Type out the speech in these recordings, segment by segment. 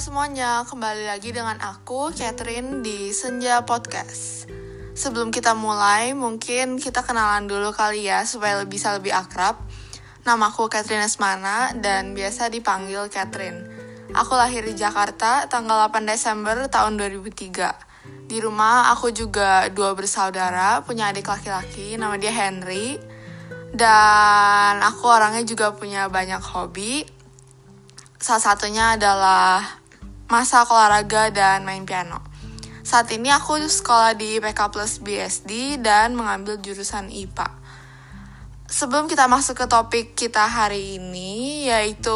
semuanya, kembali lagi dengan aku, Catherine, di Senja Podcast. Sebelum kita mulai, mungkin kita kenalan dulu kali ya, supaya bisa lebih akrab. Nama aku Catherine Esmana, dan biasa dipanggil Catherine. Aku lahir di Jakarta, tanggal 8 Desember tahun 2003. Di rumah, aku juga dua bersaudara, punya adik laki-laki, nama dia Henry. Dan aku orangnya juga punya banyak hobi, Salah satunya adalah masak olahraga dan main piano. Saat ini aku sekolah di IPK Plus BSD dan mengambil jurusan IPA. Sebelum kita masuk ke topik kita hari ini, yaitu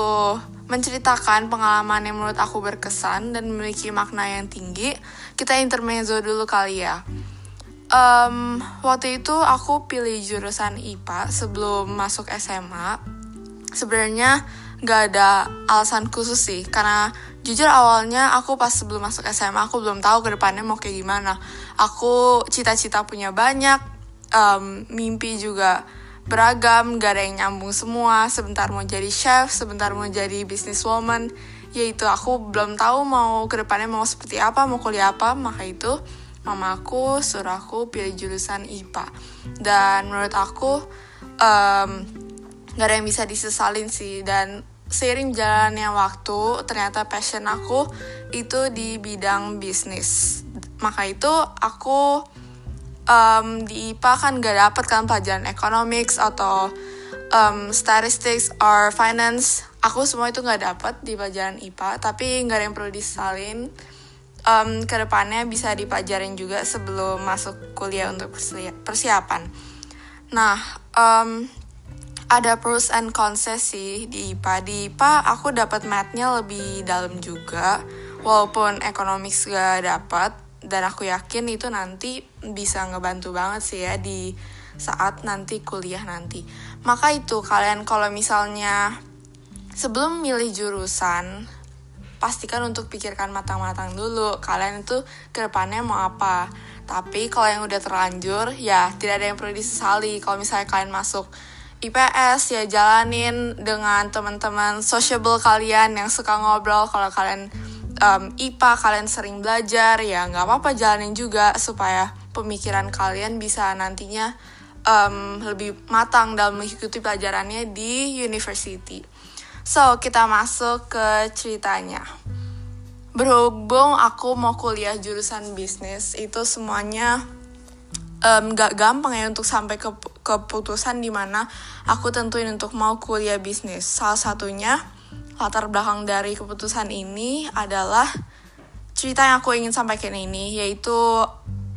menceritakan pengalaman yang menurut aku berkesan dan memiliki makna yang tinggi, kita intermezzo dulu kali ya. Um, waktu itu aku pilih jurusan IPA sebelum masuk SMA. Sebenarnya gak ada alasan khusus sih karena jujur awalnya aku pas sebelum masuk SMA aku belum tahu ke depannya mau kayak gimana. Aku cita-cita punya banyak um, mimpi juga beragam gak ada yang nyambung semua. Sebentar mau jadi chef sebentar mau jadi businesswoman. Yaitu aku belum tahu mau ke depannya mau seperti apa mau kuliah apa. Maka itu mama aku suruh aku pilih jurusan IPA dan menurut aku um, gak ada yang bisa disesalin sih. Dan seiring jalannya waktu ternyata passion aku itu di bidang bisnis. Maka itu aku um, di IPA kan gak dapet kan pelajaran economics atau um, statistics or finance. Aku semua itu gak dapet di pelajaran IPA tapi gak ada yang perlu disalin. Um, ke depannya bisa dipelajarin juga sebelum masuk kuliah untuk persiapan. Nah um, ada pros and cons sih di IPA. Di IPA aku dapat mathnya lebih dalam juga, walaupun economics gak dapat. Dan aku yakin itu nanti bisa ngebantu banget sih ya di saat nanti kuliah nanti. Maka itu kalian kalau misalnya sebelum milih jurusan, pastikan untuk pikirkan matang-matang dulu kalian itu ke depannya mau apa. Tapi kalau yang udah terlanjur, ya tidak ada yang perlu disesali. Kalau misalnya kalian masuk IPS ya jalanin dengan teman-teman sociable kalian yang suka ngobrol kalau kalian um, IPA kalian sering belajar ya nggak apa-apa jalanin juga supaya pemikiran kalian bisa nantinya um, lebih matang dalam mengikuti pelajarannya di university. So kita masuk ke ceritanya. Berhubung aku mau kuliah jurusan bisnis itu semuanya um, gak gampang ya untuk sampai ke keputusan di mana aku tentuin untuk mau kuliah bisnis. Salah satunya latar belakang dari keputusan ini adalah cerita yang aku ingin sampaikan ini, yaitu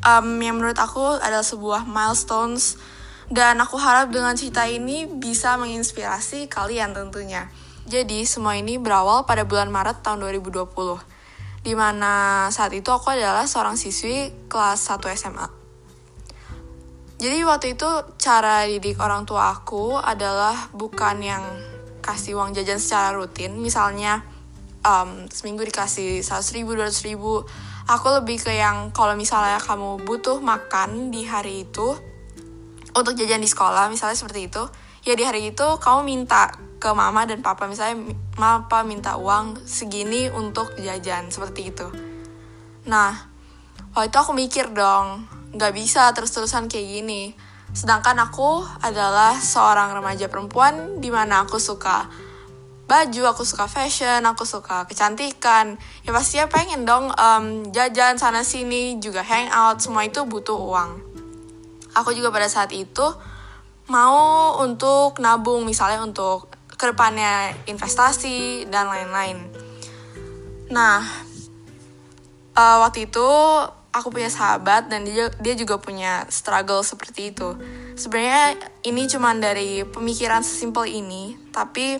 um, yang menurut aku adalah sebuah milestones dan aku harap dengan cerita ini bisa menginspirasi kalian tentunya. Jadi semua ini berawal pada bulan Maret tahun 2020 Di mana saat itu aku adalah seorang siswi kelas 1 SMA jadi waktu itu cara didik orang tua aku adalah bukan yang kasih uang jajan secara rutin. Misalnya um, seminggu dikasih 100 ribu, 200 ribu. Aku lebih ke yang kalau misalnya kamu butuh makan di hari itu untuk jajan di sekolah, misalnya seperti itu. Ya di hari itu kamu minta ke mama dan papa misalnya papa minta uang segini untuk jajan seperti itu. Nah, waktu itu aku mikir dong, nggak bisa terus-terusan kayak gini. Sedangkan aku adalah seorang remaja perempuan di mana aku suka baju, aku suka fashion, aku suka kecantikan. Ya pastinya pengen dong um, jajan sana sini, juga hangout, semua itu butuh uang. Aku juga pada saat itu mau untuk nabung, misalnya untuk ke depannya investasi dan lain-lain. Nah, uh, waktu itu aku punya sahabat dan dia dia juga punya struggle seperti itu. Sebenarnya ini cuma dari pemikiran sesimpel ini, tapi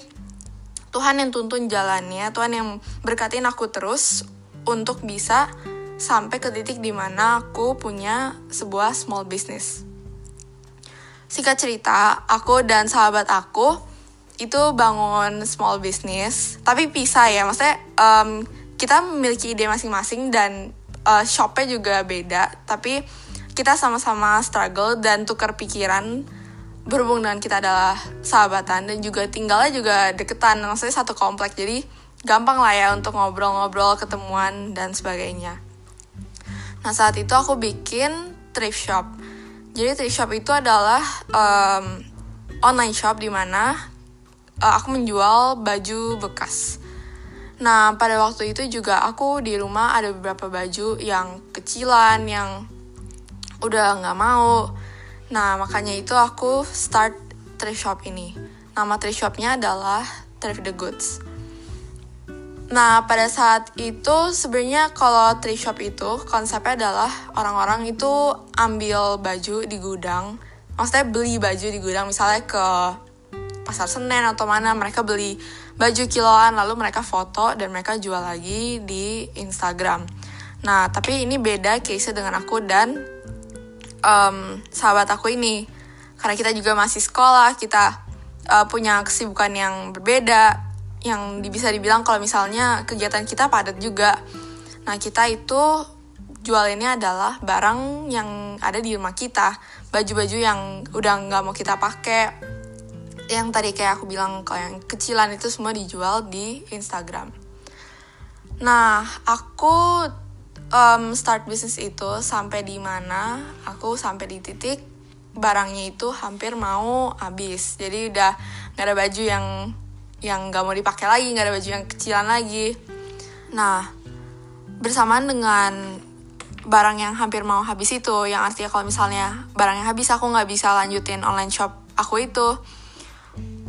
Tuhan yang tuntun jalannya, Tuhan yang berkatin aku terus untuk bisa sampai ke titik di mana aku punya sebuah small business. Singkat cerita, aku dan sahabat aku itu bangun small business, tapi pisah ya, maksudnya um, kita memiliki ide masing-masing dan uh, shopnya juga beda tapi kita sama-sama struggle dan tukar pikiran berhubung dengan kita adalah sahabatan dan juga tinggalnya juga deketan maksudnya satu komplek. Jadi gampang lah ya untuk ngobrol-ngobrol ketemuan dan sebagainya. Nah saat itu aku bikin thrift shop. Jadi thrift shop itu adalah um, online shop di mana uh, aku menjual baju bekas Nah, pada waktu itu juga aku di rumah ada beberapa baju yang kecilan, yang udah nggak mau. Nah, makanya itu aku start thrift shop ini. Nama thrift shopnya adalah Thrift the Goods. Nah, pada saat itu sebenarnya kalau thrift shop itu konsepnya adalah orang-orang itu ambil baju di gudang. Maksudnya beli baju di gudang misalnya ke pasar Senen atau mana mereka beli baju kiloan lalu mereka foto dan mereka jual lagi di Instagram. Nah, tapi ini beda case dengan aku dan um, sahabat aku ini. Karena kita juga masih sekolah, kita uh, punya kesibukan yang berbeda, yang bisa dibilang kalau misalnya kegiatan kita padat juga. Nah, kita itu jualinnya adalah barang yang ada di rumah kita, baju-baju yang udah nggak mau kita pakai, yang tadi kayak aku bilang kalau yang kecilan itu semua dijual di Instagram. Nah, aku um, start bisnis itu sampai di mana aku sampai di titik barangnya itu hampir mau habis. Jadi udah nggak ada baju yang yang nggak mau dipakai lagi, nggak ada baju yang kecilan lagi. Nah, bersamaan dengan barang yang hampir mau habis itu, yang artinya kalau misalnya barangnya habis aku nggak bisa lanjutin online shop aku itu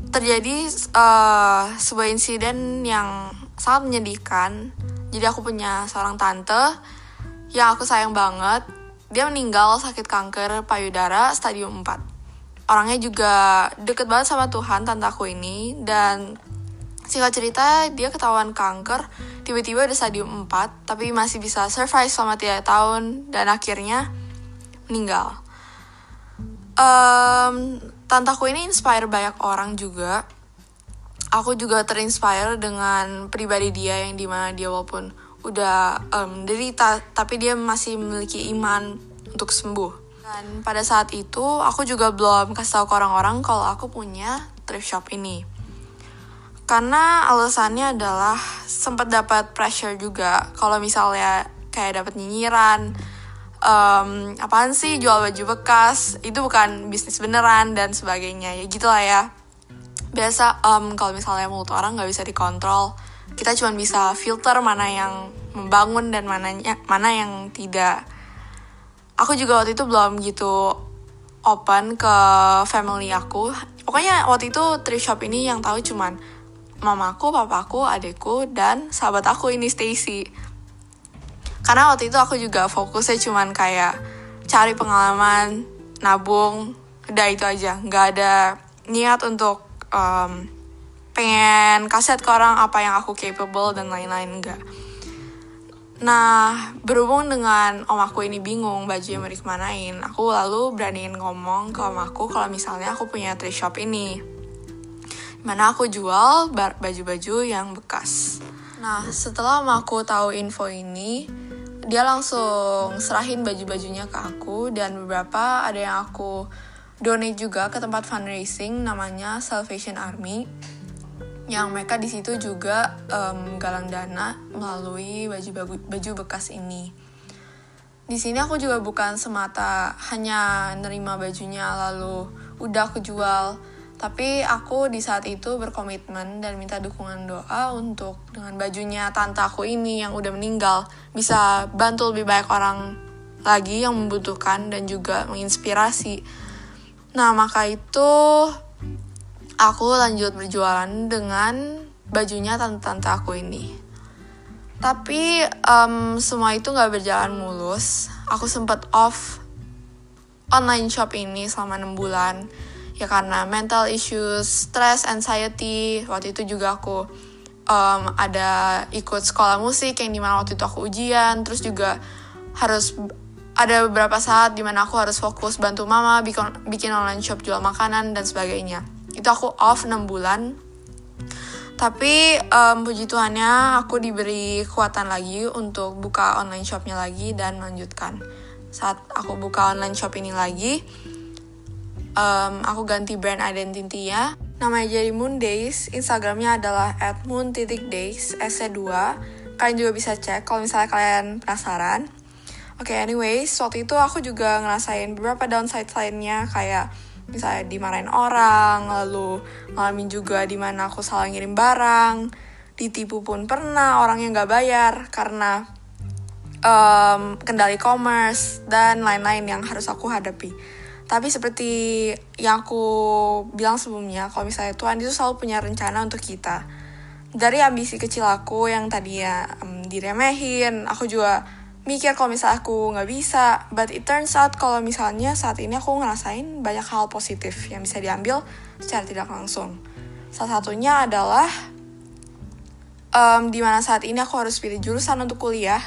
terjadi uh, sebuah insiden yang sangat menyedihkan. Jadi aku punya seorang tante yang aku sayang banget. Dia meninggal sakit kanker payudara stadium 4. Orangnya juga deket banget sama Tuhan tante aku ini dan singkat cerita dia ketahuan kanker tiba-tiba ada stadium 4 tapi masih bisa survive selama 3 tahun dan akhirnya meninggal. Um, tantaku ini inspire banyak orang juga. Aku juga terinspire dengan pribadi dia yang di mana dia walaupun udah um, derita tapi dia masih memiliki iman untuk sembuh. Dan pada saat itu aku juga belum kasih tahu ke orang-orang kalau aku punya thrift shop ini. Karena alasannya adalah sempat dapat pressure juga. Kalau misalnya kayak dapat nyinyiran um, apaan sih jual baju bekas? Itu bukan bisnis beneran dan sebagainya. Ya gitulah ya. Biasa um, kalau misalnya mulut orang nggak bisa dikontrol. Kita cuma bisa filter mana yang membangun dan mananya mana yang tidak. Aku juga waktu itu belum gitu open ke family aku. Pokoknya waktu itu thrift shop ini yang tahu cuman mamaku papaku adekku dan sahabat aku ini Stacy karena waktu itu aku juga fokusnya cuman kayak cari pengalaman nabung udah itu aja nggak ada niat untuk um, pengen kaset ke orang apa yang aku capable dan lain-lain enggak Nah, berhubung dengan om aku ini bingung baju yang mau dikemanain, aku lalu beraniin ngomong ke om aku kalau misalnya aku punya thrift shop ini. Mana aku jual baju-baju yang bekas. Nah, setelah om aku tahu info ini, dia langsung serahin baju-bajunya ke aku dan beberapa ada yang aku donate juga ke tempat fundraising namanya Salvation Army yang mereka di situ juga um, galang dana melalui baju baju bekas ini. Di sini aku juga bukan semata hanya nerima bajunya lalu udah aku jual tapi aku di saat itu berkomitmen dan minta dukungan doa untuk dengan bajunya tante aku ini yang udah meninggal bisa bantu lebih banyak orang lagi yang membutuhkan dan juga menginspirasi. Nah, maka itu aku lanjut berjualan dengan bajunya tante-tante aku ini. Tapi um, semua itu gak berjalan mulus. Aku sempat off online shop ini selama 6 bulan ya karena mental issues, stress, anxiety. Waktu itu juga aku um, ada ikut sekolah musik yang di mana waktu itu aku ujian, terus juga harus ada beberapa saat di mana aku harus fokus bantu mama bikin, bikin online shop jual makanan dan sebagainya. Itu aku off 6 bulan. Tapi um, puji Tuhannya aku diberi kekuatan lagi untuk buka online shopnya lagi dan melanjutkan. Saat aku buka online shop ini lagi, um, aku ganti brand identity ya Namanya jadi Moon Days, Instagramnya adalah at moon.days, SC2. Kalian juga bisa cek kalau misalnya kalian penasaran. Oke, okay, anyways, waktu itu aku juga ngerasain beberapa downside lainnya, kayak misalnya dimarahin orang, lalu ngalamin juga di mana aku salah ngirim barang, ditipu pun pernah orang yang gak bayar karena um, kendali commerce dan lain-lain yang harus aku hadapi. Tapi seperti yang aku bilang sebelumnya, kalau misalnya Tuhan itu selalu punya rencana untuk kita. Dari ambisi kecil aku yang tadinya um, diremehin, aku juga mikir kalau misalnya aku nggak bisa. But it turns out kalau misalnya saat ini aku ngerasain banyak hal positif yang bisa diambil secara tidak langsung. Salah satunya adalah um, di mana saat ini aku harus pilih jurusan untuk kuliah.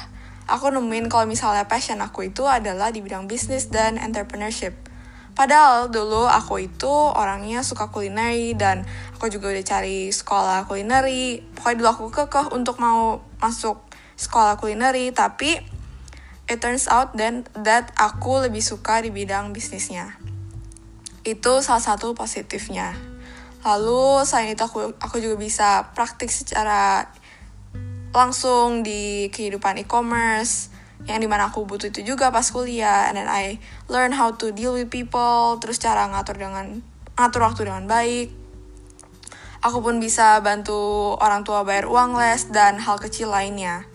Aku nemuin kalau misalnya passion aku itu adalah di bidang bisnis dan entrepreneurship Padahal dulu aku itu orangnya suka kulineri dan aku juga udah cari sekolah kulineri. Pokoknya dulu aku kekeh untuk mau masuk sekolah kulineri, tapi it turns out then that aku lebih suka di bidang bisnisnya. Itu salah satu positifnya. Lalu selain itu aku aku juga bisa praktik secara langsung di kehidupan e-commerce yang di mana aku butuh itu juga pas kuliah. And then I learn how to deal with people terus cara ngatur dengan ngatur waktu dengan baik. Aku pun bisa bantu orang tua bayar uang les dan hal kecil lainnya.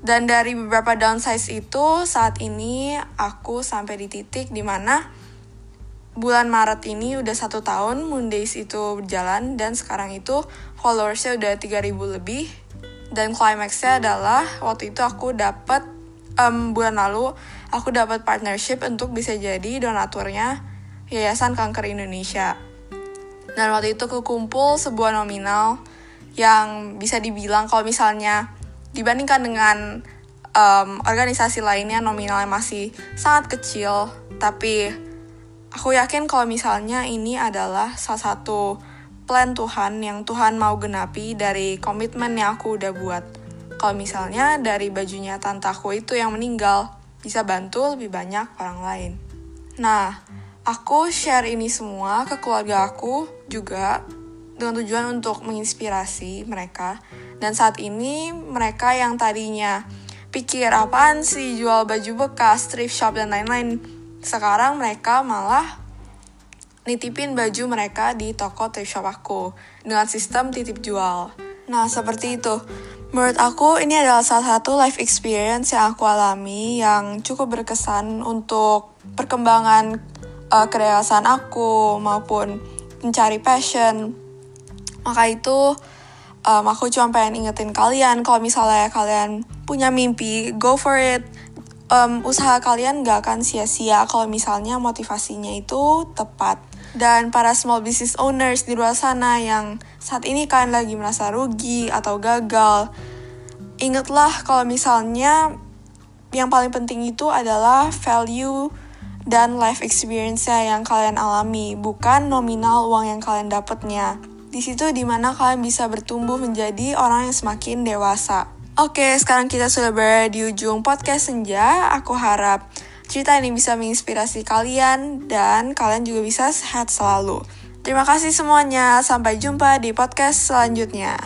Dan dari beberapa downsize itu saat ini aku sampai di titik di mana bulan Maret ini udah satu tahun Mondays itu berjalan dan sekarang itu followersnya udah 3000 lebih. Dan climaxnya adalah waktu itu aku dapat um, bulan lalu aku dapat partnership untuk bisa jadi donaturnya Yayasan Kanker Indonesia. Dan waktu itu kekumpul sebuah nominal yang bisa dibilang kalau misalnya dibandingkan dengan um, organisasi lainnya nominalnya masih sangat kecil, tapi aku yakin kalau misalnya ini adalah salah satu plan Tuhan yang Tuhan mau genapi dari komitmen yang aku udah buat kalau misalnya dari bajunya tantaku itu yang meninggal, bisa bantu lebih banyak orang lain. Nah, aku share ini semua ke keluarga aku juga dengan tujuan untuk menginspirasi mereka. Dan saat ini mereka yang tadinya pikir apaan sih jual baju bekas, thrift shop dan lain-lain. Sekarang mereka malah nitipin baju mereka di toko thrift shop aku dengan sistem titip jual. Nah, seperti itu. Menurut aku ini adalah salah satu life experience yang aku alami yang cukup berkesan untuk perkembangan uh, aku maupun mencari passion. Maka itu um, aku cuma pengen ingetin kalian kalau misalnya kalian punya mimpi, go for it. Um, usaha kalian gak akan sia-sia kalau misalnya motivasinya itu tepat. Dan para small business owners di luar sana yang saat ini kalian lagi merasa rugi atau gagal, ingatlah kalau misalnya yang paling penting itu adalah value dan life experience yang kalian alami, bukan nominal uang yang kalian dapatnya. Di situ di mana kalian bisa bertumbuh menjadi orang yang semakin dewasa. Oke, sekarang kita sudah berada di ujung podcast Senja. Aku harap Cerita ini bisa menginspirasi kalian dan kalian juga bisa sehat selalu. Terima kasih semuanya, sampai jumpa di podcast selanjutnya.